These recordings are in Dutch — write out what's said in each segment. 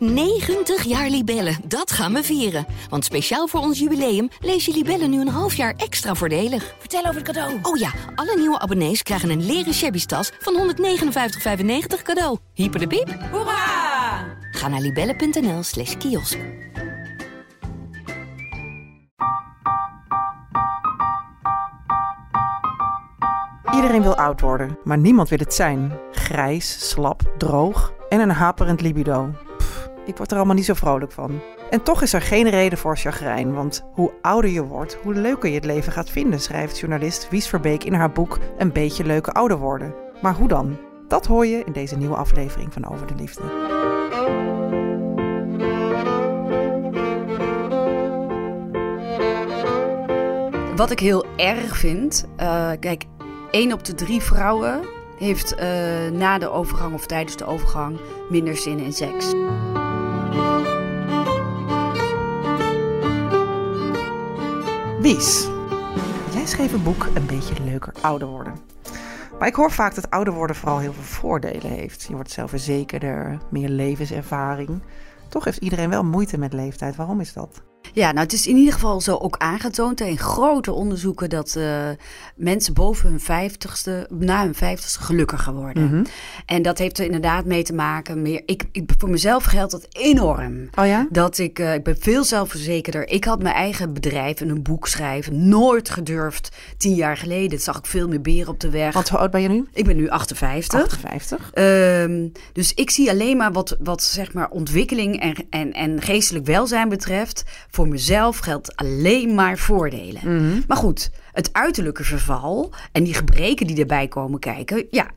90 jaar Libellen, dat gaan we vieren. Want speciaal voor ons jubileum lees je Libellen nu een half jaar extra voordelig. Vertel over het cadeau. Oh ja, alle nieuwe abonnees krijgen een leren shabby tas van 159,95 cadeau. Hyper de piep. Hoera! Ga naar libellen.nl slash kiosk. Iedereen wil oud worden, maar niemand wil het zijn. Grijs, slap, droog en een haperend libido. Ik word er allemaal niet zo vrolijk van. En toch is er geen reden voor chagrijn, want hoe ouder je wordt, hoe leuker je het leven gaat vinden, schrijft journalist Wies Verbeek in haar boek Een beetje leuke ouder worden. Maar hoe dan? Dat hoor je in deze nieuwe aflevering van Over de Liefde. Wat ik heel erg vind, eh, kijk, één op de drie vrouwen heeft eh, na de overgang of tijdens de overgang minder zin in seks. Wies, jij schreef een boek Een beetje leuker ouder worden. Maar ik hoor vaak dat ouder worden vooral heel veel voordelen heeft. Je wordt zelfverzekerder, meer levenservaring. Toch heeft iedereen wel moeite met leeftijd. Waarom is dat? Ja, nou het is in ieder geval zo ook aangetoond in grote onderzoeken dat uh, mensen boven hun vijftigste, na hun vijftigste gelukkiger worden. Mhm. En dat heeft er inderdaad mee te maken. Meer, ik, ik, voor mezelf geldt dat enorm. Oh ja? Dat ik, uh, ik ben veel zelfverzekerder. Ik had mijn eigen bedrijf en een boek schrijven nooit gedurfd tien jaar geleden. Dat zag ik veel meer beren op de weg. Want hoe oud ben je nu? Ik ben nu 58. 58. Um, dus ik zie alleen maar wat, wat zeg maar ontwikkeling en, en, en geestelijk welzijn betreft. Voor mezelf geldt alleen maar voordelen. Mm -hmm. Maar goed, het uiterlijke verval en die gebreken die erbij komen kijken, ja,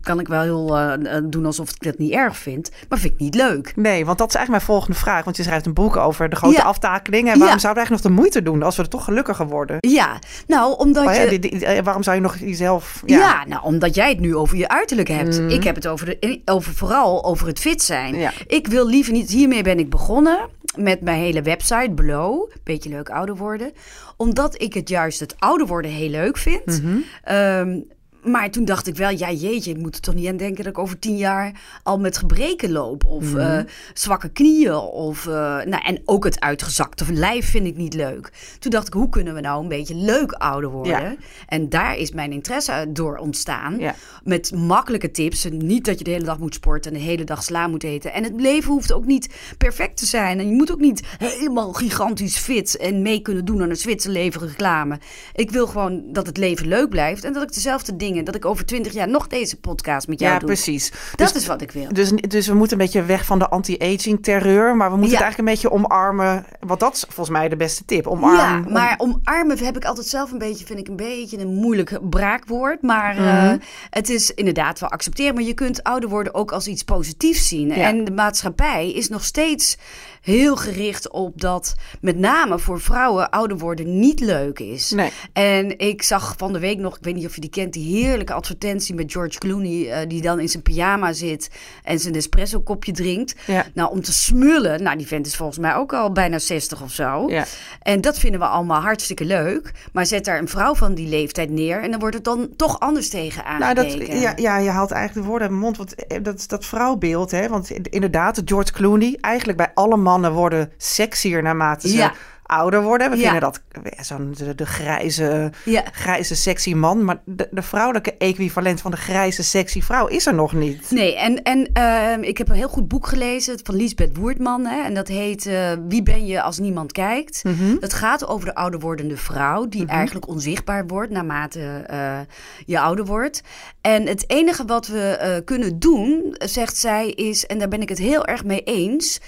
kan ik wel heel uh, doen alsof ik dat niet erg vind, maar vind ik niet leuk. Nee, want dat is eigenlijk mijn volgende vraag. Want je schrijft een boek over de grote ja. aftakeling. En waarom Ja. zouden we eigenlijk nog de moeite doen als we er toch gelukkiger worden? Ja, nou, omdat ja, je... die- die- eh, waarom zou je nog jezelf... Ja. nou, omdat jij het nu over je uiterlijk hebt. Mhm. Ik heb het over, de, over vooral over het fit zijn. Ik wil liever niet... Hiermee ben ik begonnen met mijn hele website, Blow. Beetje leuk ouder worden. Omdat ik het juist het ouder worden heel leuk vind. Ehm, maar toen dacht ik wel, ja jeetje, ik moet er toch niet aan denken dat ik over tien jaar al met gebreken loop. Of Mhm. eh, zwakke knieën. Of, eh, nou, en ook het uitgezakte lijf vind ik niet leuk. Toen dacht ik, hoe kunnen we nou een beetje leuk ouder worden? Ja. En daar is mijn interesse door ontstaan. Ja. Met makkelijke tips. Niet dat je de hele dag moet sporten en de hele dag sla moet eten. En het leven hoeft ook niet perfect te zijn. En je moet ook niet helemaal gigantisch fit en mee kunnen doen aan een Zwitserleven reclame. Ik wil gewoon dat het leven leuk blijft. En dat ik dezelfde dingen, dat ik over twintig jaar nog deze podcast met jou Ja, doe. precies. Dat Dus- is wat ik wil. Dus, dus we moeten een beetje weg van de anti-aging terreur. Maar we moeten Ja. het eigenlijk een beetje omarmen. Want dat is volgens mij de beste tip. Omarm. Ja, om- maar omarmen heb ik altijd zelf een beetje, vind ik een beetje een moeilijk braakwoord. Maar Mhm. eh, het is inderdaad wel accepteren. Maar je kunt ouder worden ook als iets positiefs zien. En de maatschappij is nog steeds heel gericht op dat met name voor vrouwen ouder worden niet leuk is. Nee. En ik zag van de week nog, ik weet niet of je die kent, die heerlijke advertentie met George Clooney, eh, die dan in zijn pyjama zit en zijn espresso kopje drinkt. Ja. Nou, om te smullen, nou die vent is volgens mij ook al bijna 60 of zo. Ja. En dat vinden we allemaal hartstikke leuk. Maar zet daar een vrouw van die leeftijd neer en dan wordt het dan toch anders tegen Nou, aangekeken. dat, ja, ja, je haalt eigenlijk de woorden uit mijn mond. Want eh, dat, dat vrouwbeeld, hè. Want inderdaad, George Clooney... eigenlijk bij alle mannen worden sexier naarmate ze Ja. Ouder worden. We Ja. vinden dat eh, zo'n de, de grijze, Ja. grijze sexy man. Maar de, de vrouwelijke equivalent van de grijze sexy vrouw is er nog niet. Nee, en, en ehm, ik heb een heel goed boek gelezen van Lisbeth Woertman. Hè, en dat heet eh, Wie ben je als niemand kijkt? Mhm. Dat gaat over de ouder wordende vrouw... die eigenlijk onzichtbaar wordt naarmate eh, je ouder wordt. En het enige wat we kunnen doen, zegt zij, is... en daar ben ik het heel erg mee eens...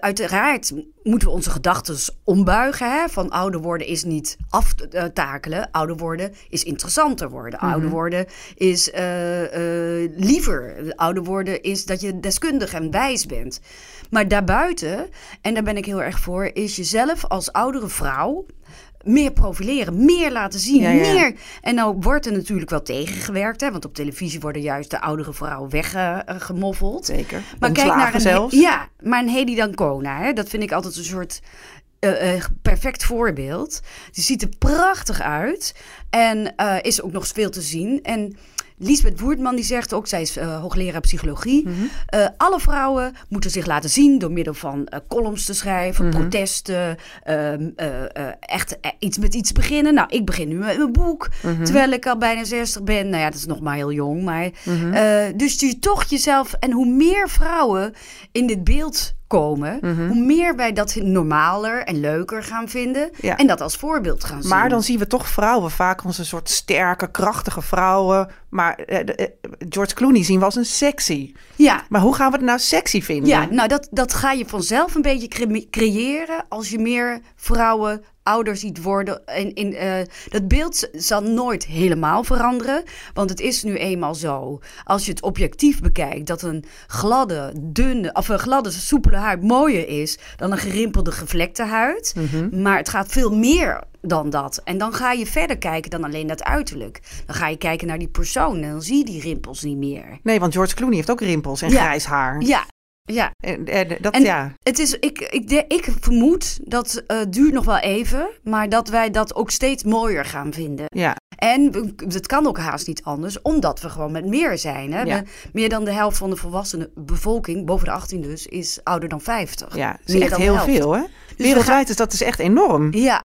uiteraard moeten we onze gedachten ombuigen. Hè? Van ouder worden is niet aftakelen. Ouder worden is interessanter worden. Ouder worden is eh, eh, liever. Ouder worden is dat je deskundig en wijs bent. Maar daarbuiten, en daar ben ik heel erg voor, is jezelf als oudere vrouw meer profileren, meer laten zien, Ja, ja. meer. En nou wordt er natuurlijk wel tegengewerkt, hè, want op televisie worden juist de oudere vrouwen weggemoffeld. Zeker. Maar kijk Ontslagen naar een, zelfs. Ja, maar een Hedy Dancona, hè, dat vind ik altijd een soort eh, eh, perfect voorbeeld. Die ziet er prachtig uit en eh, is ook nog veel te zien. En Lisbeth Woerdman die zegt ook, zij is uh, hoogleraar psychologie. Mhm. Uh, alle vrouwen moeten zich laten zien door middel van uh, columns te schrijven, Mhm. protesten, ehm, eh, eh, echt eh, iets met iets beginnen. Nou, ik begin nu met mijn boek, Mhm. terwijl ik al bijna 60 ben. Nou ja, dat is nog maar heel jong. Maar, eh, dus je toch jezelf, en hoe meer vrouwen in dit beeld komen, Mhm. hoe meer wij dat normaler en leuker gaan vinden. Ja. En dat als voorbeeld gaan zien. Maar dan zien we toch vrouwen vaak als een soort sterke, krachtige vrouwen. Maar eh, eh, George Clooney zien we als een sexy. Ja, Maar hoe gaan we het nou sexy vinden? Ja, nou dat, dat ga je vanzelf een beetje cre- creëren als je meer vrouwen ouder ziet worden. En in, eh, dat beeld zal nooit helemaal veranderen, want het is nu eenmaal zo. Als je het objectief bekijkt, dat een gladde, dunne, of een gladde, soepele huid mooier is dan een gerimpelde, gevlekte huid. Mhm. Maar het gaat veel meer dan dat. En dan ga je verder kijken dan alleen dat uiterlijk. Dan ga je kijken naar die persoon en dan zie je die rimpels niet meer. Nee, want George Clooney heeft ook rimpels en Ja. grijs haar. Ja, ja. En, en dat, En- ja. Het is, ik, ik, ik vermoed dat het duurt nog wel even, maar dat wij dat ook steeds mooier gaan vinden. Ja, En het kan ook haast niet anders, omdat we gewoon met meer zijn. Hè? Ja. Meer dan de helft van de volwassene bevolking, boven de 18 dus, is ouder dan 50. ja. Dat is Meer echt heel helft. veel, hè? we Wereldwijd is dat dus echt enorm. Ja,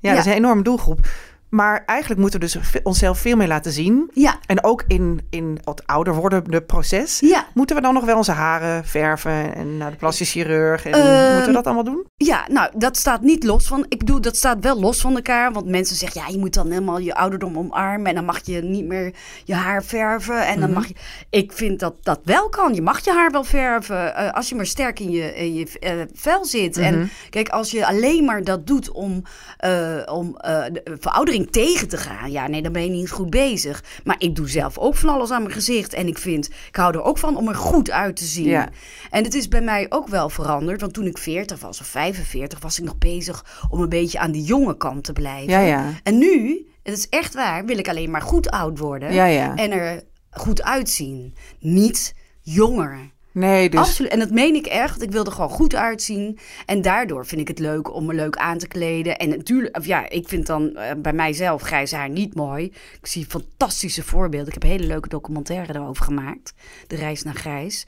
Ja, dat is een enorme doelgroep. Maar eigenlijk moeten we dus onszelf veel meer laten zien. ja, En ook in, in het ouder wordende proces. ja. Moeten we dan nog wel onze haren verven en naar de plastic chirurg? En Ehm, moeten we dat allemaal doen? Ja, nou, dat staat niet los van. Ik bedoel, dat staat wel los van elkaar. Want mensen zeggen, ja, je moet dan helemaal je ouderdom omarmen. En dan mag je niet meer je haar verven. En dan Mhm. mag je. Ik vind dat dat wel kan. Je mag je haar wel verven. eh, als je maar sterk in je, in je eh, vel zit. Mhm. En kijk, als je alleen maar dat doet om, eh, om de veroudering tegen te gaan. Ja, nee, dan ben je niet goed bezig. Maar ik doe zelf ook van alles aan mijn gezicht. En ik vind, ik hou er ook van om er goed uit te zien. Ja. En het is bij mij ook wel veranderd. Want toen ik 40 was of 45, was ik nog bezig om een beetje aan die jonge kant te blijven. Ja, ja. En nu, het is echt waar, wil ik alleen maar goed oud worden. Ja, ja. En er goed uitzien. Niet jonger. Nee, dus... Absoluut. En dat meen ik echt. Ik wil er gewoon goed uitzien. En daardoor vind ik het leuk om me leuk aan te kleden. En natuurlijk, ja, ik vind dan eh, bij mijzelf grijs haar niet mooi. Ik zie fantastische voorbeelden. Ik heb een hele leuke documentaire erover gemaakt. De reis naar grijs.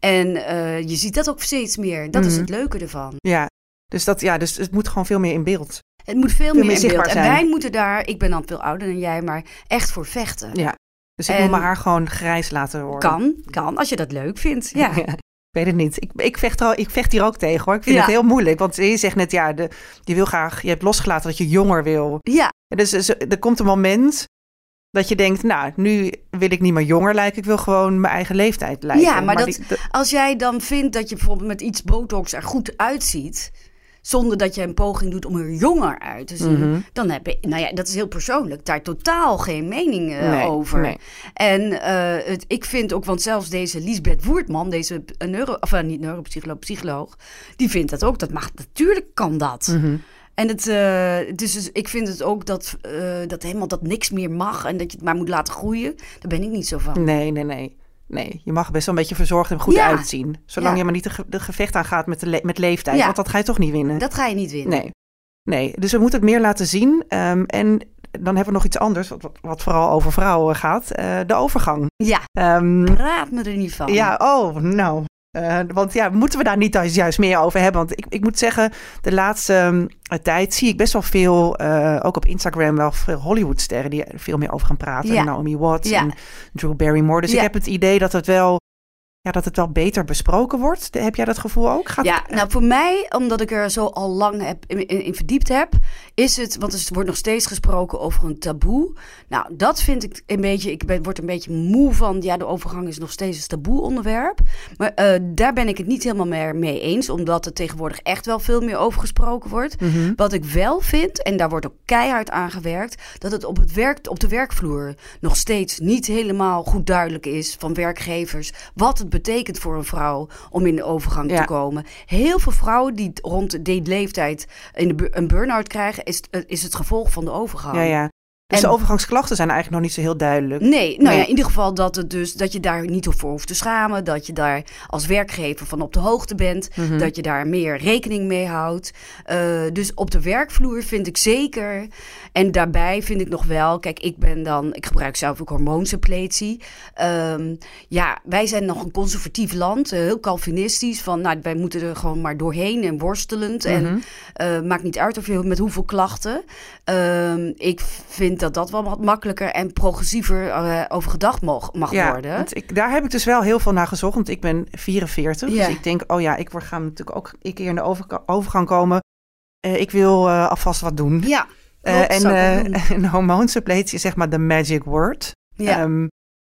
En eh, je ziet dat ook steeds meer. Dat is Mhm. het leuke ervan. Ja. Dus, dat, ja, dus het moet gewoon veel meer in beeld. Het moet veel, meer meer in beeld. En wij moeten daar, ik ben dan veel ouder dan jij, maar echt voor vechten. Ja. Dus ik En- wil mijn haar gewoon grijs laten worden. Kan, kan, als je dat leuk vindt. Ja. Ik weet het niet. Ik, ik, vecht er al, ik vecht hier ook tegen hoor. Ik vind Ja. het heel moeilijk. Want je zegt net, ja, de, je wil graag, je hebt losgelaten dat je jonger wil. ja, En Dus, dus er komt een moment dat je denkt, nou, nu wil ik niet meer jonger lijken. Ik wil gewoon mijn eigen leeftijd lijken. Ja, maar dat- die- de- Als jij dan vindt dat je bijvoorbeeld met iets botox er goed uitziet, zonder dat je een poging doet om er jonger uit te zien, Mhm. dan heb je, nou ja, dat is heel persoonlijk, daar totaal geen mening eh, Nee, over. nee. En eh, het, ik vind ook, want zelfs deze Lisbeth Woertman, deze neuro, of eh, niet neuropsycholoog, psycholoog, die vindt dat ook. Dat mag, natuurlijk kan dat. Mhm. En het, eh, dus, dus ik vind het ook dat, dat helemaal dat niks meer mag en dat je het maar moet laten groeien. Daar ben ik niet zo van. Nee, nee, nee. Nee, je mag best wel een beetje verzorgd en goed Ja. uitzien. Zolang Ja. je maar niet de, ge- de gevecht aangaat met, de le- met leeftijd. Ja. Want dat ga je toch niet winnen. Dat ga je niet winnen. Nee. Nee, dus we moeten het meer laten zien. Ehm, en dan hebben we nog iets anders, wat, wat, wat vooral over vrouwen gaat. eh, de overgang. Ja, Ehm, praat me er niet van. ja, oh, nou. Eh, want ja, moeten we daar niet juist- juist meer over hebben? Want ik, ik moet zeggen, de laatste ehm, tijd zie ik best wel veel, eh, ook op Instagram, wel veel Hollywoodsterren die er veel meer over gaan praten. Ja. Naomi Watts Ja. en Drew Barrymore. Dus Ja. ik heb het idee dat het wel, ja, dat het wel beter besproken wordt. Heb jij dat gevoel ook? Gaat Ja, nou voor mij, omdat ik er zo al lang heb, in, in, in verdiept heb, is het, want er wordt nog steeds gesproken over een taboe. Nou, dat vind ik een beetje, ik ben, word een beetje moe van, ja, de overgang is nog steeds een taboe onderwerp. Maar eh, daar ben ik het niet helemaal meer mee eens, omdat er tegenwoordig echt wel veel meer over gesproken wordt. Mhm. Wat ik wel vind, en daar wordt ook keihard aan gewerkt, dat het op, het werk, op de werkvloer nog steeds niet helemaal goed duidelijk is van werkgevers wat het betekent voor een vrouw om in de overgang Ja. te komen. Heel veel vrouwen die rond die leeftijd in de, een burn-out krijgen, is, eh, is het gevolg van de overgang. Ja, ja. Dus En- de overgangsklachten zijn eigenlijk nog niet zo heel duidelijk. Nee, nou Nee. ja, in ieder geval dat, het dus, dat je daar niet voor hoeft te schamen. Dat je daar als werkgever van op de hoogte bent. Mhm. Dat je daar meer rekening mee houdt. Eh, dus op de werkvloer vind ik zeker. En daarbij vind ik nog wel, kijk, ik ben dan, ik gebruik zelf ook hormoonsuppletie. Ehm, ja, wij zijn nog een conservatief land, eh, heel Calvinistisch. Van, nou, wij moeten er gewoon maar doorheen en worstelend. Mhm. En eh, maakt niet uit of je met hoeveel klachten. Ehm, ik vind dat dat wel wat makkelijker en progressiever eh, over gedacht mag, mag Ja, worden. want ik, daar heb ik dus wel heel veel naar gezocht. Want ik ben 44. Ja. Dus ik denk, oh ja, ik word- ga natuurlijk ook een keer in de overga- overgang komen. Eh, ik wil eh, alvast wat doen. Ja, klopt, en een hormoonsuppletie is zeg maar de magic word. ja. Ehm,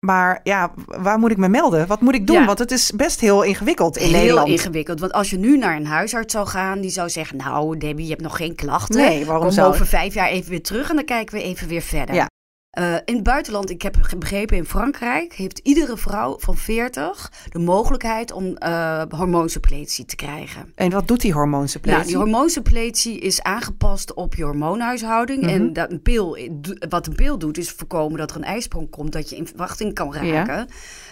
maar ja, waar moet ik me melden? Wat moet ik doen? Ja. Want het is best heel ingewikkeld in Heel Nederland. ingewikkeld. Want als je nu naar een huisarts zou gaan, die zou zeggen: Nou, Debbie, je hebt nog geen klachten. Nee, waarom Kom zou over vijf jaar even weer terug en dan kijken we even weer verder. Ja. Eh, in het buitenland, ik heb begrepen, in Frankrijk heeft iedere vrouw van 40 de mogelijkheid om eh hormoonsuppletie te krijgen. En wat doet die hormoonsuppletie? Nou, die hormoonsuppletie is aangepast op je hormoonhuishouding. Mhm. En dat een pil, wat een pil doet, is voorkomen dat er een ijsprong komt, dat je in verwachting kan raken.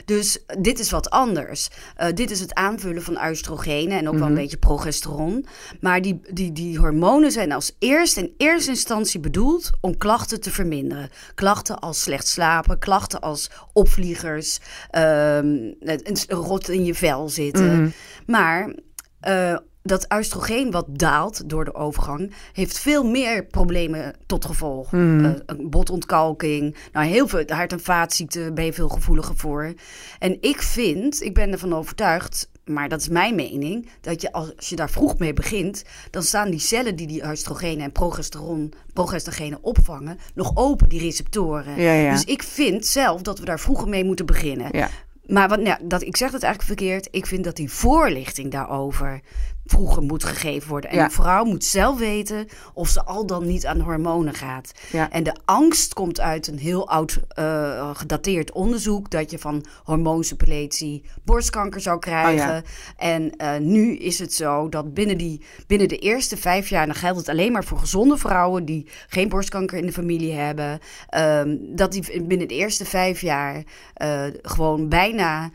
Dus dit is wat anders. Eh, dit is het aanvullen van oestrogenen en ook wel een Mhm. beetje progesteron. Maar die, die, die hormonen zijn als eerst in eerste instantie bedoeld om klachten te verminderen. Klachten als slecht slapen, klachten als opvliegers, ehm, een rot in je vel zitten. Mhm. Maar eh, dat oestrogeen wat daalt door de overgang, heeft veel meer problemen tot gevolg. Een botontkalking, nou heel veel hart- en vaatziekten ben je veel gevoeliger voor. En ik vind, ik ben ervan overtuigd, maar dat is mijn mening, dat je als je daar vroeg mee begint, dan staan die cellen die die oestrogenen en progesteron, progesterogenen opvangen, nog open, die receptoren. Ja, ja. Dus ik vind zelf dat we daar vroeger mee moeten beginnen. Ja. Maar wat, nou, dat, ik zeg het eigenlijk verkeerd. Ik vind dat die voorlichting daarover vroeger moet gegeven worden. En Ja. de vrouw moet zelf weten of ze al dan niet aan hormonen gaat. Ja. En de angst komt uit een heel oud eh, gedateerd onderzoek... dat je van hormoonsuppletie borstkanker zou krijgen. Oh ja. En eh, nu is het zo dat binnen, die, binnen de eerste vijf jaar... dan geldt het alleen maar voor gezonde vrouwen... die geen borstkanker in de familie hebben... ehm, dat die binnen de eerste vijf jaar eh, gewoon bijna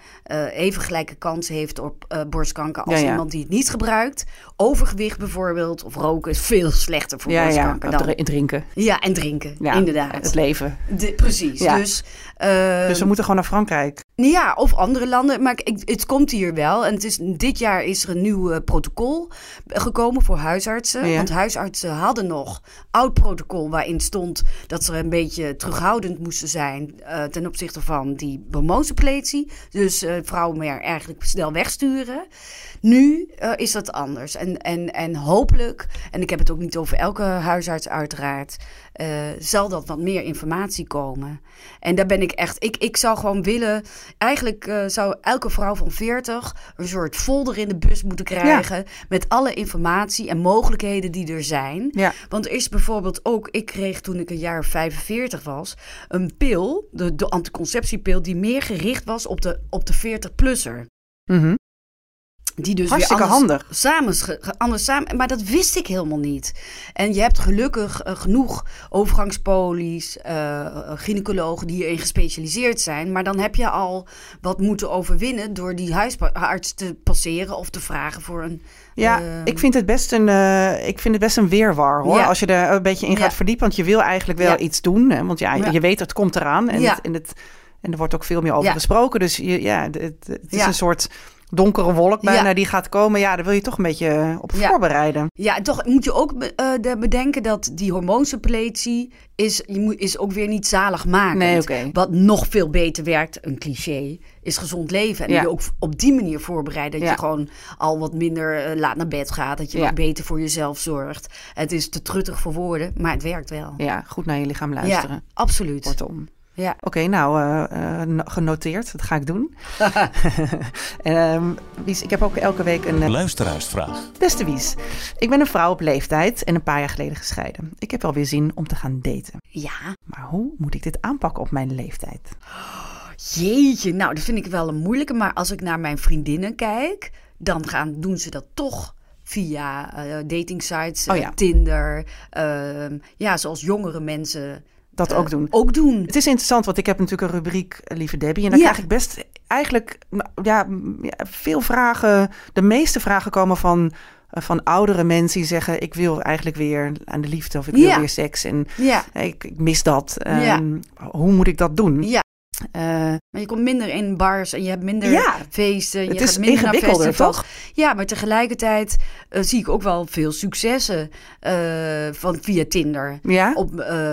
even gelijke kans heeft op borstkanker... als iemand die het niet gebruikt. Overgewicht bijvoorbeeld of roken is veel slechter voor Ja, ja, dan... dr- drinken. Ja, en drinken, Ja, inderdaad. Het leven. De- precies, Ja. dus... eh, Dus we moeten gewoon naar Frankrijk. ja, of andere landen. Maar ik, het komt hier wel. En het is, dit jaar is er een nieuw eh, protocol gekomen voor huisartsen. Ja. Want huisartsen hadden nog oud protocol waarin stond dat ze een beetje terughoudend moesten zijn eh, ten opzichte van die hormoonsuppletie. Dus eh, vrouwen meer eigenlijk snel wegsturen. Nu eh, is dat anders. En, en, en hopelijk, en ik heb het ook niet over elke huisarts uiteraard, eh, zal dat wat meer informatie komen. En daar ben ik echt, ik, ik zou gewoon willen, eigenlijk eh, zou elke vrouw van 40 een soort folder in de bus moeten krijgen met alle informatie en mogelijkheden die er zijn. Ja. Want er is bijvoorbeeld ook, ik kreeg toen ik een jaar of 45 was, een pil, de, de anticonceptiepil, die meer gericht was op de, op de 40-plusser. Mhm. Die dus Hartstikke weer anders, handig. Samen, anders samen, maar dat wist ik helemaal niet. En je hebt gelukkig eh, genoeg overgangspolies, eh, gynaecologen die hierin gespecialiseerd zijn. Maar dan heb je al wat moeten overwinnen door die huisarts te passeren of te vragen voor een. Ja, ik vind het best een, ik vind het best een weerwar hoor. Ja. Als je er een beetje in gaat Ja. verdiepen. Want je wil eigenlijk wel Ja. iets doen. Hè? Want ja, je weet het komt eraan. En, het, en, het, en er wordt ook veel meer over gesproken. Dus je, ja, het, is een soort donkere wolk bijna Ja. die gaat komen. Ja, daar wil je toch een beetje eh, op Ja. voorbereiden. Ja, toch moet je ook de- bedenken dat die hormoonsuppletie is, je moet, is ook weer niet zaligmakend. Nee. Wat nog veel beter werkt, een cliché, is gezond leven. En Ja. je ook op die manier voorbereiden. Dat je gewoon al wat minder eh, laat naar bed gaat. Dat je wat beter voor jezelf zorgt. Het is te truttig voor woorden, maar het werkt wel. Ja, goed naar je lichaam luisteren. Ja, absoluut. Kortom. Ja. Oké, nou, eh, eh, no- genoteerd. Dat ga ik doen. en, ehm, Wies, ik heb ook elke week een eh, Luisteraarsvraag. Beste Wies, ik ben een vrouw op leeftijd en een paar jaar geleden gescheiden. Ik heb wel weer zin om te gaan daten. ja, Maar hoe moet ik dit aanpakken op mijn leeftijd? jeetje. Nou, dat vind ik wel een moeilijke. Maar als ik naar mijn vriendinnen kijk, dan gaan, doen ze dat toch via eh datingsites, Oh ja. Tinder. ehm, ja, zoals jongere mensen Dat eh, ook doen. Ook doen. Het is interessant, want ik heb natuurlijk een rubriek eh, Lieve Debbie. En daar Ja. krijg ik best eigenlijk ja, veel vragen. De meeste vragen komen van, eh, van oudere mensen die zeggen... ik wil eigenlijk weer aan de liefde of ik wil weer seks. En Ja. ik, ik mis dat. Ehm. Hoe moet ik dat doen? Ja. Maar je komt minder in bars en je hebt minder Ja. feesten. Je Het gaat is minder naar ingewikkelder, festivals. toch? Ja, maar tegelijkertijd zie ik ook wel veel successen van via Tinder. Ja, Op,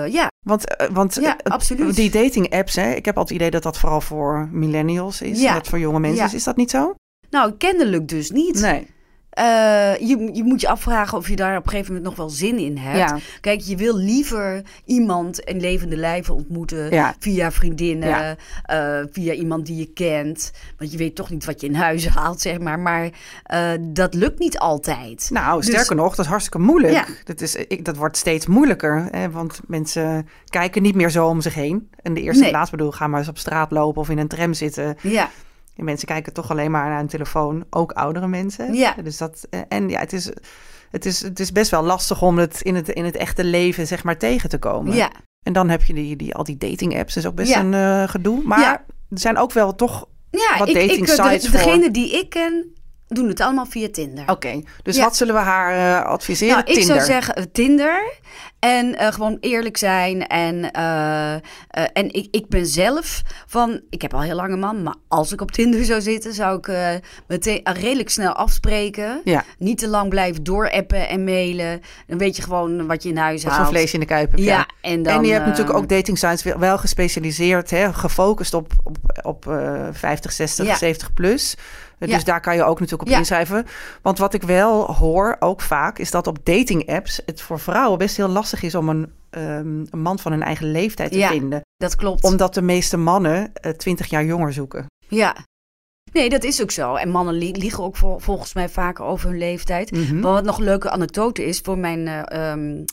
ja, want, eh, want ja, eh, absoluut. die dating apps, hè, ik heb altijd het idee dat dat vooral voor millennials is. Ja. en Dat voor jonge mensen Ja. is. Is dat niet zo? Nou, kennelijk dus niet. Nee. Eh, je, je moet je afvragen of je daar op een gegeven moment nog wel zin in hebt. Ja. Kijk, je wil liever iemand in levende lijven ontmoeten. Ja. Via vriendinnen, Ja. eh, via iemand die je kent. Want je weet toch niet wat je in huis haalt, zeg maar. Maar eh, dat lukt niet altijd. Nou, Dus- sterker nog, dat is hartstikke moeilijk. Dat, is, ik, dat wordt steeds moeilijker. Hè, want mensen kijken niet meer zo om zich heen. En de eerste Nee. plaats bedoel, ga maar eens op straat lopen of in een tram zitten. Ja, En mensen kijken toch alleen maar naar een telefoon. Ook oudere mensen. Ja. Dus dat, eh, en ja, het is, het, is, het is best wel lastig om het in, het in het echte leven zeg maar tegen te komen. ja. En dan heb je die, die, al die dating apps. Dat is ook best Ja. een eh, gedoe. Maar Ja. er zijn ook wel toch... ja Wat ik, dating ik, de- sites voor? Degene die ik ken, doen het allemaal via Tinder. Oké, dus Ja. wat zullen we haar eh, adviseren? Nou, ik Tinder. zou zeggen eh, Tinder. En eh, gewoon eerlijk zijn. En, en ik, ik ben zelf van... Ik heb al heel lang een man. Maar als ik op Tinder zou zitten... zou ik meteen redelijk snel afspreken. Ja, Niet te lang blijven doorappen en mailen. Dan weet je gewoon wat je in huis wat haalt. voor vlees in de kuip. Ja, en dan... en je hebt natuurlijk ook dating sites wel- gespecialiseerd, hè, gefocust op, op, op eh 50, 60, Ja. 70 plus. Ja. Dus daar kan je ook natuurlijk op Ja. inschrijven. Want wat ik wel hoor, ook vaak, is dat op dating apps het voor vrouwen best heel lastig is om een, ehm, een man van hun eigen leeftijd te Ja. vinden. Dat klopt. Omdat de meeste mannen eh 20 jaar jonger zoeken. Ja. Nee, dat is ook zo. En mannen li- liegen ook vol- volgens mij vaker over hun leeftijd. Mhm. Maar wat nog een leuke anekdote is voor mijn, eh, ehm,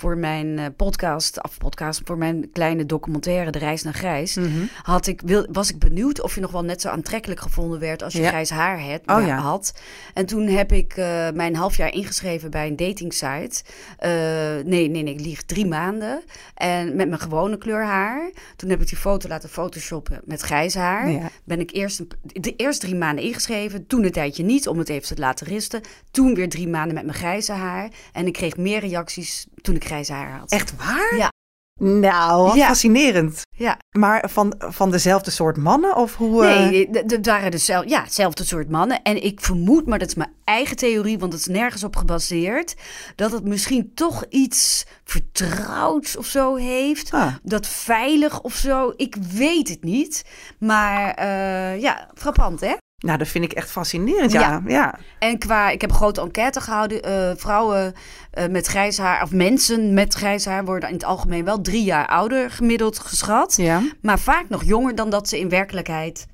voor mijn eh, podcast, of podcast, voor mijn kleine documentaire De Reis naar Grijs, Mhm. had ik, wil, was ik benieuwd of je nog wel net zo aantrekkelijk gevonden werd als je Ja. grijs haar het, Oh ja. had. En toen heb ik eh, mijn half jaar ingeschreven bij een dating site. Eh, nee, nee, nee, ik lieg drie maanden. En met mijn gewone kleur haar. Toen heb ik die foto laten photoshoppen met grijs haar. Ja. Ben ik eerst een- de eerste drie maanden ingeschreven. Toen een tijdje niet, om het even te laten risten. Toen weer drie maanden met mijn grijze haar. En ik kreeg meer reacties toen ik grijze haar had. Echt waar? Ja. Nou, wat Ja. fascinerend. Ja. Maar van, van dezelfde soort mannen? Of hoe, eh, Nee, d- d- waren dus zel- ja, hetzelfde soort mannen. En ik vermoed, maar dat is mijn eigen theorie, want het is nergens op gebaseerd, dat het misschien toch iets vertrouwds of zo heeft. Ah. Dat veilig of zo. Ik weet het niet. Maar eh, ja, frappant hè? Nou, dat vind ik echt fascinerend. Ja, ja. Ja. En qua, ik heb een grote enquête gehouden. eh, vrouwen eh, met grijs haar, of mensen met grijs haar, worden in het algemeen wel drie jaar ouder gemiddeld geschat. ja. Maar vaak nog jonger dan dat ze in werkelijkheid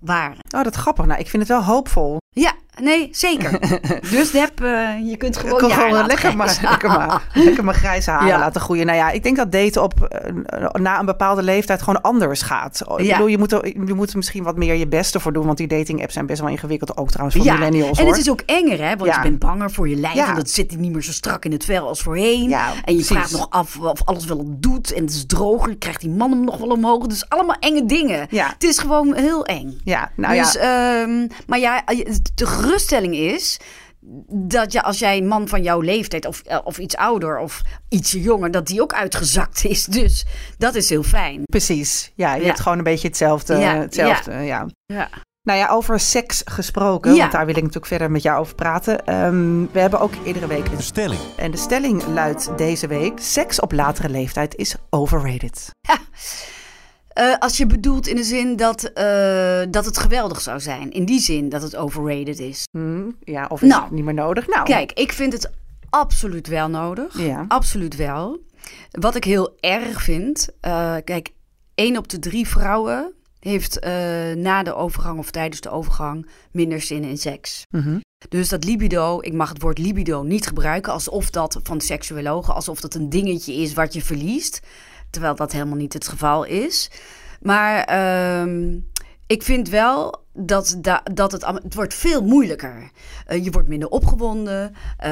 waren. Oh, dat is grappig. Nou, ik vind het wel hoopvol. Ja, nee, zeker. dus Deb, eh, je kunt gewoon Ik kan je haar gewoon lekker, maar, lekker, maar, lekker mijn grijze haren Ja. laten groeien. Nou ja, ik denk dat daten op, eh, na een bepaalde leeftijd gewoon anders gaat. Ik Ja. bedoel, je moet, er, je moet er misschien wat meer je beste voor doen. Want die dating apps zijn best wel ingewikkeld. Ook trouwens voor Ja, millennials en hoor. het is ook enger, hè? Want Ja. je bent banger voor je lijf. Ja. En dat zit niet meer zo strak in het vel als voorheen. Ja, en je vraagt nog af of alles wel doet. En het is droger. Krijgt die man hem nog wel omhoog. Dus allemaal enge dingen. Ja. Het is gewoon heel eng. Ja, nou dus, ja. ehm, maar ja, de geruststelling is dat je als jij een man van jouw leeftijd of, eh, of iets ouder of ietsje jonger, dat die ook uitgezakt is. Dus dat is heel fijn. Precies. Ja, je Ja. hebt gewoon een beetje hetzelfde. Ja, hetzelfde ja. Ja. Nou ja, over seks gesproken, Ja. want daar wil ik natuurlijk verder met jou over praten. Ehm, we hebben ook iedere week een stelling. En de stelling luidt deze week: seks op latere leeftijd is overrated. Eh, als je bedoelt in de zin dat, eh, dat het geweldig zou zijn. In die zin dat het overrated is. Hm, ja, of is Nou. het niet meer nodig? Nou, Kijk, ik vind het absoluut wel nodig. Ja. Absoluut wel. Wat ik heel erg vind. eh, kijk, één op de drie vrouwen heeft na de overgang of tijdens de overgang minder zin in seks. Mhm. Dus dat libido, ik mag het woord libido niet gebruiken alsof dat van de seksuologen, alsof dat een dingetje is wat je verliest. Terwijl dat helemaal niet het geval is. Maar ehm, ik vind wel, dat, da- dat het, het wordt veel moeilijker. Eh, je wordt minder opgewonden. eh,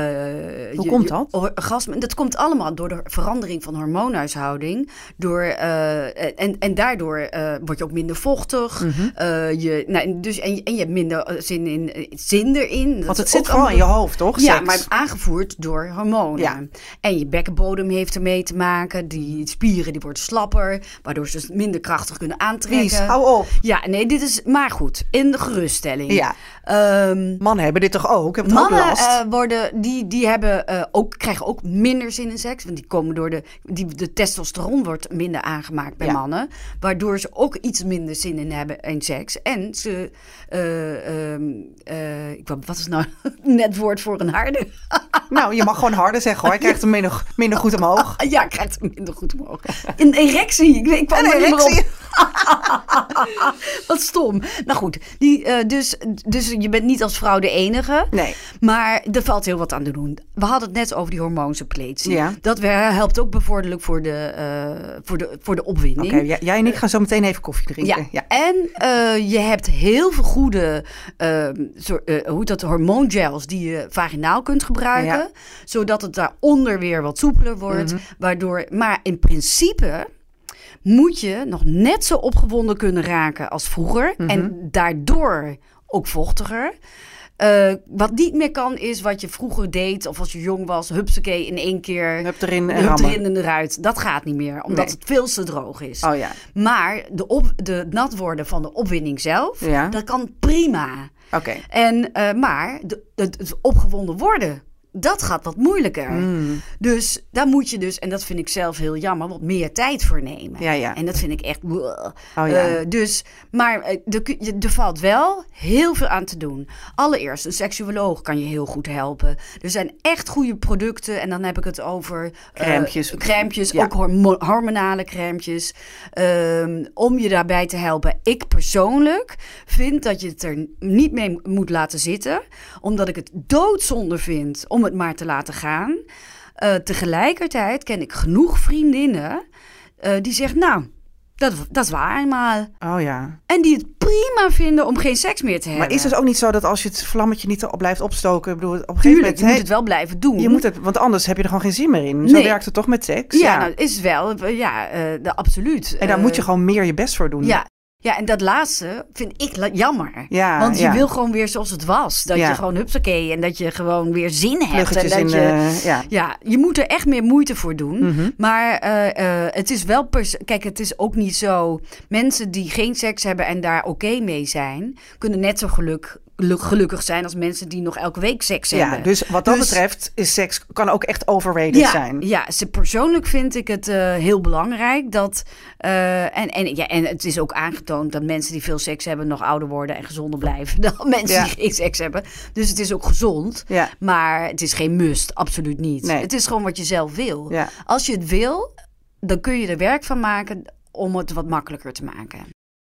Hoe je- komt je- dat? orgasme, dat komt allemaal door de verandering van hormoonhuishouding. Door, eh, en, en daardoor word je ook minder vochtig. Mhm. Je, nou, dus, en, je, en je hebt minder zin, in, zin erin. Dat Want het zit vooral in je hoofd, toch? ja, Seks. maar aangevoerd door hormonen. Ja. En je bekkenbodem heeft ermee te maken. Die spieren die worden slapper, waardoor ze dus minder krachtig kunnen aantrekken. Hou op. Ja, nee, dit is maar goed. In de geruststelling. Ja. Ehm, Mannen hebben dit toch ook? Hebben ook Mannen last? eh, worden, die, die hebben, eh, ook, krijgen ook minder zin in seks. Want die komen door de, die, de testosteron wordt minder aangemaakt bij Ja. mannen. Waardoor ze ook iets minder zin in hebben in seks. En ze, eh, ik, wat is nou net woord voor een harde? Nou, je mag gewoon harder zeggen hoor. Je krijgt hem minder, minder goed omhoog. Ja, ik krijg het minder goed omhoog. Een erectie. Ik, ik kwam Een er erectie. Wat stom. Nou goed, die, eh, dus, dus je bent niet als vrouw de enige. Nee. Maar er valt heel wat aan te doen. We hadden het net over die hormoonsuppletie. Ja. Dat we- helpt ook bevorderlijk voor de, eh, voor de, voor de opwinding. Oké, jij, jij en ik gaan zo meteen even koffie drinken. Ja. en eh, je hebt heel veel goede eh, soort, eh, hoe dat, hormoongels die je vaginaal kunt gebruiken. Ja. Zodat het daaronder weer wat soepeler wordt. Mhm. waardoor, maar in principe moet je nog net zo opgewonden kunnen raken als vroeger. Mhm. En daardoor ook vochtiger. Eh, wat niet meer kan is wat je vroeger deed, of als je jong was, hupsakee in één keer. Hup erin en Hup rammen. erin en eruit. Dat gaat niet meer, omdat Nee. het veel te droog is. Oh ja, Maar de, op, de nat worden van de opwinding zelf, Ja. dat kan prima. oké. En, eh, maar de, het, het opgewonden worden, dat gaat wat moeilijker. Mm. Dus daar moet je dus, en dat vind ik zelf heel jammer, wat meer tijd voor nemen. Ja, ja. En dat vind ik echt. Oh ja. Eh, dus, maar eh, er, valt wel heel veel aan te doen. Allereerst, een seksuoloog kan je heel goed helpen. Er zijn echt goede producten. En dan heb ik het over eh, crèmpjes, Ja. ook hormo- hormonale crèmpjes. ehm, om je daarbij te helpen. Ik persoonlijk vind dat je het er niet mee moet laten zitten. Omdat ik het doodzonde vind om het maar te laten gaan. Eh, tegelijkertijd ken ik genoeg vriendinnen eh, die zeggen, nou, dat, dat is waar eenmaal. Oh ja. En die het prima vinden om geen seks meer te hebben. Maar is het ook niet zo dat als je het vlammetje niet al blijft opstoken, ik bedoel, op een gegeven Tuurlijk, moment... je moet het wel blijven doen. je moet het, want anders heb je er gewoon geen zin meer in. Zo Nee. werkt het toch met seks? Ja, nou, is wel, ja, eh, de, absoluut. en daar moet je gewoon meer je best voor doen. Ja. Ja, en dat laatste vind ik jammer. Ja, Want je ja. wil gewoon weer zoals het was. Dat Ja. je gewoon hupsakee en dat je gewoon weer zin hebt. En dat in, je, ja. Ja, je moet er echt meer moeite voor doen. Mhm. Maar eh, eh, het is wel... pers- Kijk, het is ook niet zo... Mensen die geen seks hebben en daar oké mee zijn... kunnen net zo geluk- gelukkig zijn als mensen die nog elke week seks Ja, hebben. dus wat dat Dus- betreft is seks kan ook echt overrated ja, zijn. Ja, persoonlijk vind ik het eh, heel belangrijk dat. eh, en, en, ja, en het is ook aangetoond dat mensen die veel seks hebben nog ouder worden en gezonder blijven dan mensen Ja. die geen seks hebben. Dus het is ook gezond. Ja. Maar het is geen must, absoluut niet. Nee. Het is gewoon wat je zelf wil. Ja. Als je het wil, dan kun je er werk van maken om het wat makkelijker te maken.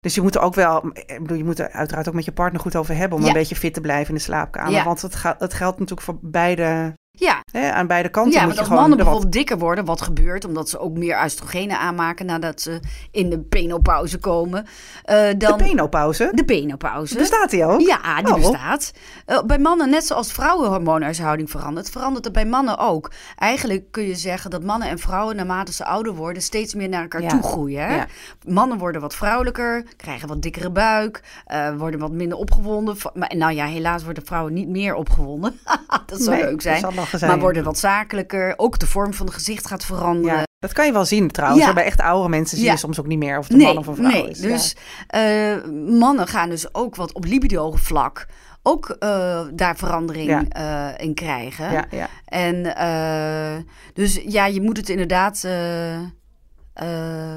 Dus je moet er ook wel, ik bedoel, je moet er uiteraard ook met je partner goed over hebben om Ja. een beetje fit te blijven in de slaapkamer. Ja. Want het, gaat, het geldt natuurlijk voor beide, Ja, hè, aan beide kanten. ja moet want je als gewoon mannen wat- bijvoorbeeld dikker worden, wat gebeurt omdat ze ook meer oestrogenen aanmaken nadat ze in de penopauze komen, eh, dan De penopauze, de penopauze. bestaat die ook? Ja, die Oh. bestaat. Eh, bij mannen, net zoals vrouwenhormoonhuishouding verandert, verandert het bij mannen ook. Eigenlijk kun je zeggen dat mannen en vrouwen, naarmate ze ouder worden, steeds meer naar elkaar Ja. toe groeien. Hè? Ja. Mannen worden wat vrouwelijker, krijgen wat dikkere buik, eh, worden wat minder opgewonden. Maar, nou ja, helaas worden vrouwen niet meer opgewonden. dat zou Nee, leuk zijn. Zijn, maar worden wat zakelijker. Ook de vorm van het gezicht gaat veranderen. Ja, dat kan je wel zien trouwens. Ja. Bij echt oudere mensen zie je soms ook niet meer of de man of een vrouw nee. is. Ja. Dus eh, mannen gaan dus ook wat op libido vlak ook eh, daar verandering Ja. eh, in krijgen. ja, ja. En dus ja, je moet het inderdaad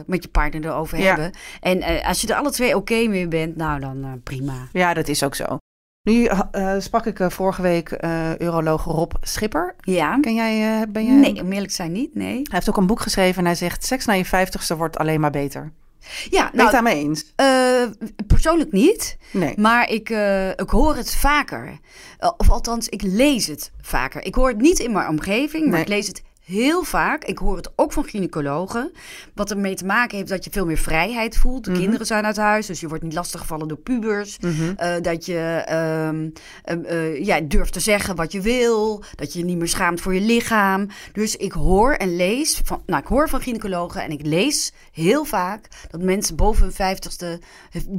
met je partner erover hebben. En als je er alle twee oké mee bent, nou dan prima. ja, dat is ook zo. Nu eh, sprak ik eh, vorige week eh uroloog Rob Schipper. Ja. Ken jij, eh, ben je... Nee, om eerlijk zijn niet, nee. Hij heeft ook een boek geschreven en hij zegt... seks na je vijftigste wordt alleen maar beter. Ja, Ben je het nou, daarmee eens? eh, persoonlijk niet. Nee. Maar ik, eh, ik hoor het vaker. Eh, of althans, ik lees het vaker. Ik hoor het niet in mijn omgeving, maar Nee. ik lees het heel vaak, ik hoor het ook van gynaecologen, wat ermee te maken heeft dat je veel meer vrijheid voelt. De Mhm. kinderen zijn uit huis, dus je wordt niet lastiggevallen door pubers. Mhm. Eh, dat je ehm, ehm, eh, ja, durft te zeggen wat je wil. Dat je je niet meer schaamt voor je lichaam. Dus ik hoor en lees van, nou, ik hoor van gynaecologen en ik lees heel vaak dat mensen boven hun vijftigste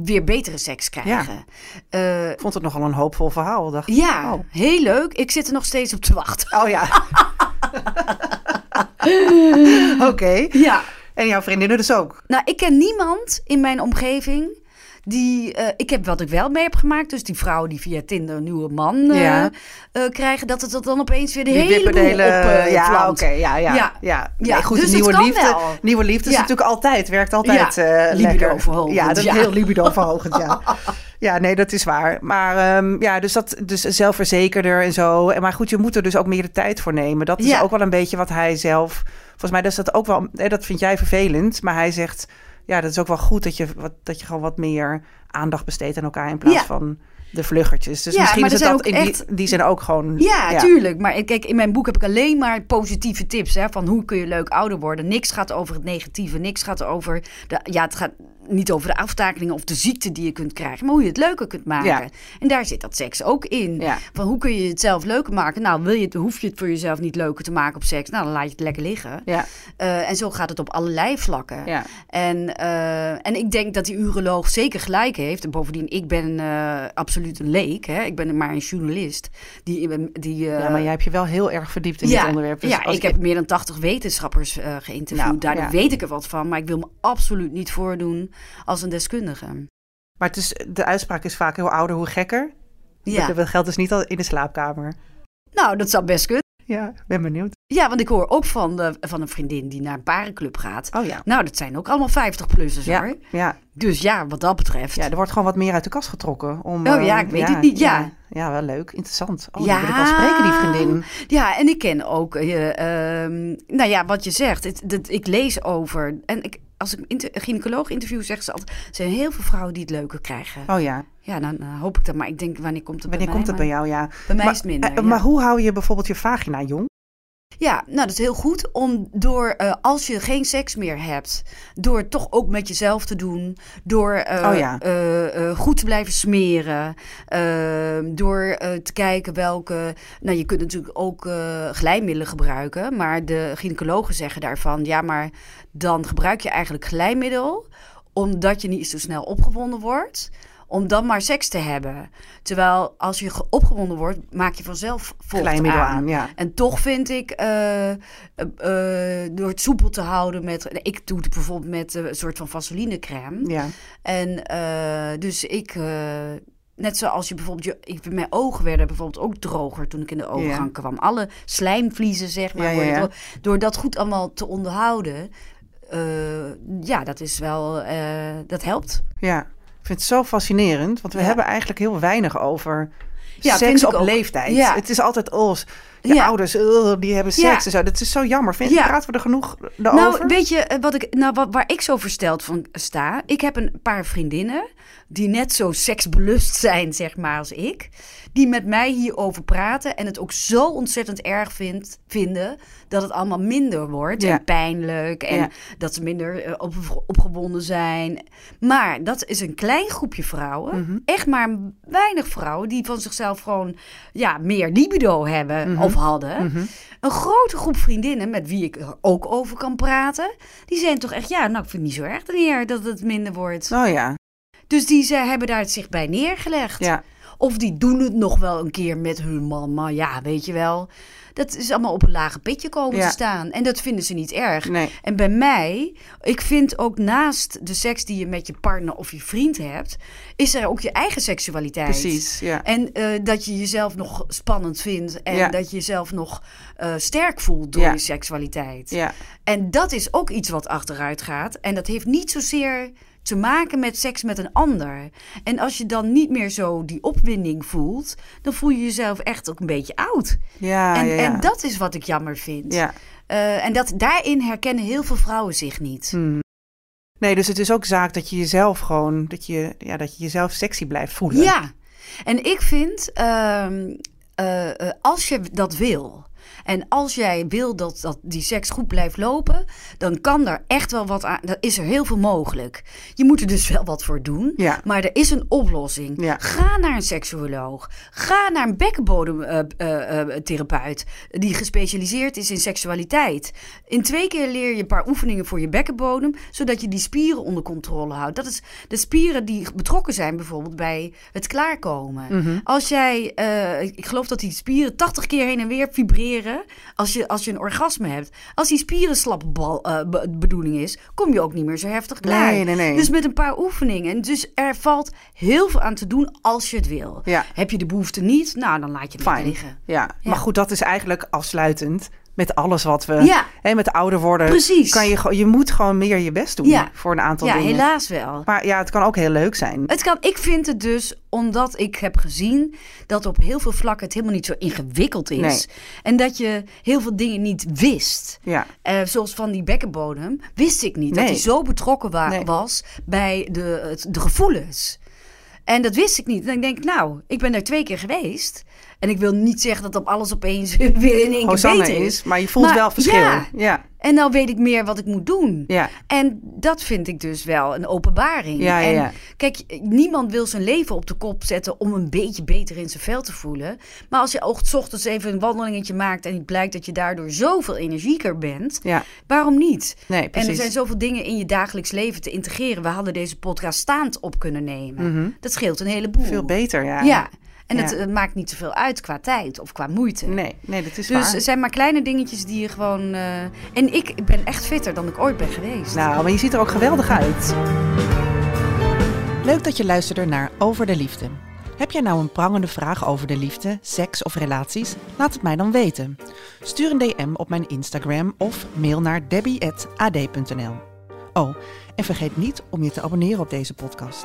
weer betere seks krijgen. Ja, Ik vond het nogal een hoopvol verhaal. Dacht ik. ja Oh. heel leuk. Ik zit er nog steeds op te wachten. Oh ja. Oké. Ja. En jouw vriendinnen dus ook? Nou, ik ken niemand in mijn omgeving die. eh, ik heb wat ik wel mee heb gemaakt. Dus die vrouwen die via Tinder een nieuwe man Ja. eh, krijgen, dat het dat dan opeens weer de Die hele de hele... op ja, oké. ja, ja, Ja. ja. Ja, Nee, goed, dus nieuwe liefde. wel. Nieuwe liefde is natuurlijk altijd, werkt altijd libido verhogend, Ja, dat is heel libido verhogend, ja. Ja, nee, dat is waar. Maar ehm, ja, dus dat dus zelfverzekerder en zo. En Maar goed, je moet er dus ook meer de tijd voor nemen. Dat is ook wel een beetje wat hij zelf... Volgens mij is dat ook wel... Dat vind jij vervelend. Maar hij zegt... Ja, dat is ook wel goed dat je, wat, dat je gewoon wat meer aandacht besteedt aan elkaar... in plaats Ja. van de vluggertjes. Dus Ja, misschien is het zijn dat in die, echt- die zin ook gewoon... Ja, tuurlijk. Maar ik- kijk, in mijn boek heb ik alleen maar positieve tips. Hè, van hoe kun je leuk ouder worden. Niks gaat over het negatieve. Niks gaat over... De, ja, het gaat niet over de aftakelingen of de ziekte die je kunt krijgen. Maar hoe je het leuker kunt maken. Ja. En daar zit dat seks ook in. Ja. Van hoe kun je het zelf leuker maken? Nou, wil je het, hoef je het voor jezelf niet leuker te maken op seks. Nou, dan laat je het lekker liggen. Ja, Eh, en zo gaat het op allerlei vlakken. ja. En, eh, en ik denk dat die uroloog zeker gelijk heeft. En bovendien, ik ben eh, absoluut een leek. Hè? Ik ben maar een journalist. Die, die, ja, maar jij hebt je wel heel erg verdiept in dit onderwerp. Dus ja, ik heb meer dan 80 wetenschappers geïnterviewd. Nou, Daardoor ja. weet ik er wat van. Maar ik wil me absoluut niet voordoen als een deskundige. Maar het is, de uitspraak is vaak hoe ouder, hoe gekker. Ja, Dat geldt dus niet al in de slaapkamer. nou, dat zou best kunnen. Ja, ben benieuwd. Ja, want ik hoor ook van, de, van een vriendin die naar een parenclub gaat. Oh ja. Nou, dat zijn ook allemaal 50-plussers Ja, hoor. ja, Dus ja, wat dat betreft. ja, er wordt gewoon wat meer uit de kast getrokken. Om, Oh eh, ja, ik weet het niet, ja. ja. Ja, wel leuk. Interessant. Oh, Ja. wil ik wel spreken, die vriendin. Ja, en ik ken ook, eh, ehm, nou ja, wat je zegt. Het, ik lees over. En ik, als ik inter, een gynaecoloog interview, zeggen ze altijd: er zijn heel veel vrouwen die het leuker krijgen. Oh ja. Ja, dan eh, hoop ik dat. Maar ik denk, wanneer komt het Wanneer bij komt mij? het bij jou? Ja. Bij mij maar, is het minder. eh, ja. Maar hoe hou je bijvoorbeeld je vagina jong? Ja, nou dat is heel goed om door, eh, als je geen seks meer hebt, door het toch ook met jezelf te doen, door eh, Oh ja. eh, goed te blijven smeren, eh, door te kijken welke, nou je kunt natuurlijk ook glijmiddelen gebruiken, maar de gynaecologen zeggen daarvan, ja maar dan gebruik je eigenlijk glijmiddel omdat je niet zo snel opgewonden wordt. Om dan maar seks te hebben. Terwijl als je ge- opgewonden wordt, maak je vanzelf vocht Glijmiddel aan. aan, ja. En toch vind ik, eh, eh, eh, door het soepel te houden met... Ik doe het bijvoorbeeld met een soort van vaselinecrème. Ja. En dus ik... net zoals je bijvoorbeeld... Je, ik, mijn ogen werden bijvoorbeeld ook droger toen ik in de overgang kwam. Alle slijmvliezen, zeg maar. Ja, Door dat goed allemaal te onderhouden... ja, dat is wel... dat helpt. ja. Vind het zo fascinerend, want we Ja. hebben eigenlijk heel weinig over Ja, seks op ook. leeftijd. Ja. Het is altijd ons. Je Ja. ouders, uh, die hebben Ja. seks en zo. Dat is zo jammer. Vind, Ja. Praten we er genoeg over? Nou, weet je eh, wat ik, nou, wat, waar ik zo versteld van sta? Ik heb een paar vriendinnen die net zo seksbelust zijn, zeg maar, als ik. Die met mij hierover praten en het ook zo ontzettend erg vindt, vinden dat het allemaal minder wordt Ja. en pijnlijk en Ja. dat ze minder eh, op, opgewonden zijn. Maar dat is een klein groepje vrouwen, Mhm. echt maar weinig vrouwen die van zichzelf gewoon ja, meer libido hebben Mhm. Of hadden. Mhm. Een grote groep vriendinnen met wie ik er ook over kan praten. Die zijn toch echt, ja, nou, ik vind het niet zo erg meer dat het minder wordt. Oh ja. Dus die ze hebben daar het zich bij neergelegd. Ja. Of die doen het nog wel een keer met hun man. Maar ja, weet je wel. Dat is allemaal op een lage pitje komen Ja. te staan. En dat vinden ze niet erg. Nee. En bij mij, ik vind ook naast de seks die je met je partner of je vriend hebt, is er ook je eigen seksualiteit. Precies. Ja. En eh, dat je jezelf nog spannend vindt. En Ja. dat je jezelf nog eh, sterk voelt door je seksualiteit. Ja. En dat is ook iets wat achteruit gaat. En dat heeft niet zozeer te maken met seks met een ander. En als je dan niet meer zo die opwinding voelt, dan voel je jezelf echt ook een beetje oud. Ja, en, ja, ja. en dat is wat ik jammer vind. Ja. Eh, en dat, daarin herkennen heel veel vrouwen zich niet. Hmm. Nee, dus het is ook zaak dat je jezelf gewoon, dat je, ja, dat je jezelf sexy blijft voelen. Ja, en ik vind, ehm, eh, eh, als je dat wil, En als jij wil dat, dat die seks goed blijft lopen, dan kan daar echt wel wat aan. Dan is er heel veel mogelijk. Je moet er dus wel wat voor doen. Ja. Maar er is een oplossing. Ja. Ga naar een seksuoloog. Ga naar een bekkenbodemtherapeut. die gespecialiseerd is in seksualiteit. In twee keer leer je een paar oefeningen voor je bekkenbodem. Zodat je die spieren onder controle houdt. Dat is de spieren die betrokken zijn bijvoorbeeld bij het klaarkomen. Mhm. Als jij, eh, ik geloof dat die spieren 80 keer heen en weer vibreren. Als je, als je een orgasme hebt. Als die spieren slappe bal, be- bedoeling is, kom je ook niet meer zo heftig klaar. Nee, nee, nee. Dus met een paar oefeningen. Dus er valt heel veel aan te doen als je het wil. Ja. Heb je de behoefte niet? Nou, dan laat je het liggen. Ja. Ja. maar goed, dat is eigenlijk afsluitend met alles wat we... Ja. Hè, met ouder worden. Precies. Kan je, je moet gewoon meer je best doen Ja. voor een aantal Ja, dingen. helaas wel. Maar ja, het kan ook heel leuk zijn. Het kan, ik vind het dus, omdat ik heb gezien dat op heel veel vlakken het helemaal niet zo ingewikkeld is. Nee. En dat je heel veel dingen niet wist. Ja. Eh, zoals van die bekkenbodem, wist ik niet. Dat hij zo betrokken wa- Nee. was bij de, de gevoelens. En dat wist ik niet. En ik denk, nou, ik ben daar twee keer geweest. En ik wil niet zeggen dat op alles opeens weer in één keer beter is. is, maar je voelt Maar wel verschil. ja. Ja. En nou weet ik meer wat ik moet doen. Ja. En dat vind ik dus wel een openbaring. Ja, en ja. kijk, niemand wil zijn leven op de kop zetten om een beetje beter in zijn vel te voelen. Maar als je ook ochtends even een wandelingetje maakt en het blijkt dat je daardoor zoveel energieker bent, Ja. waarom niet? Nee, En er precies. zijn zoveel dingen in je dagelijks leven te integreren. We hadden deze podcast staand op kunnen nemen. Dat scheelt een heleboel. Mhm. Veel beter, ja. Ja. En het eh, maakt niet zoveel uit qua tijd of qua moeite. Nee, nee, dat is Dus waar. het zijn maar kleine dingetjes die je gewoon. eh, En ik ben echt fitter dan ik ooit ben geweest. Nou, maar je ziet er ook geweldig uit. Leuk dat je luisterde naar Over de Liefde. Heb jij nou een prangende vraag over de liefde, seks of relaties? Laat het mij dan weten. Stuur een DM op mijn Instagram of mail naar debbie.ad.nl. Oh, en vergeet niet om je te abonneren op deze podcast.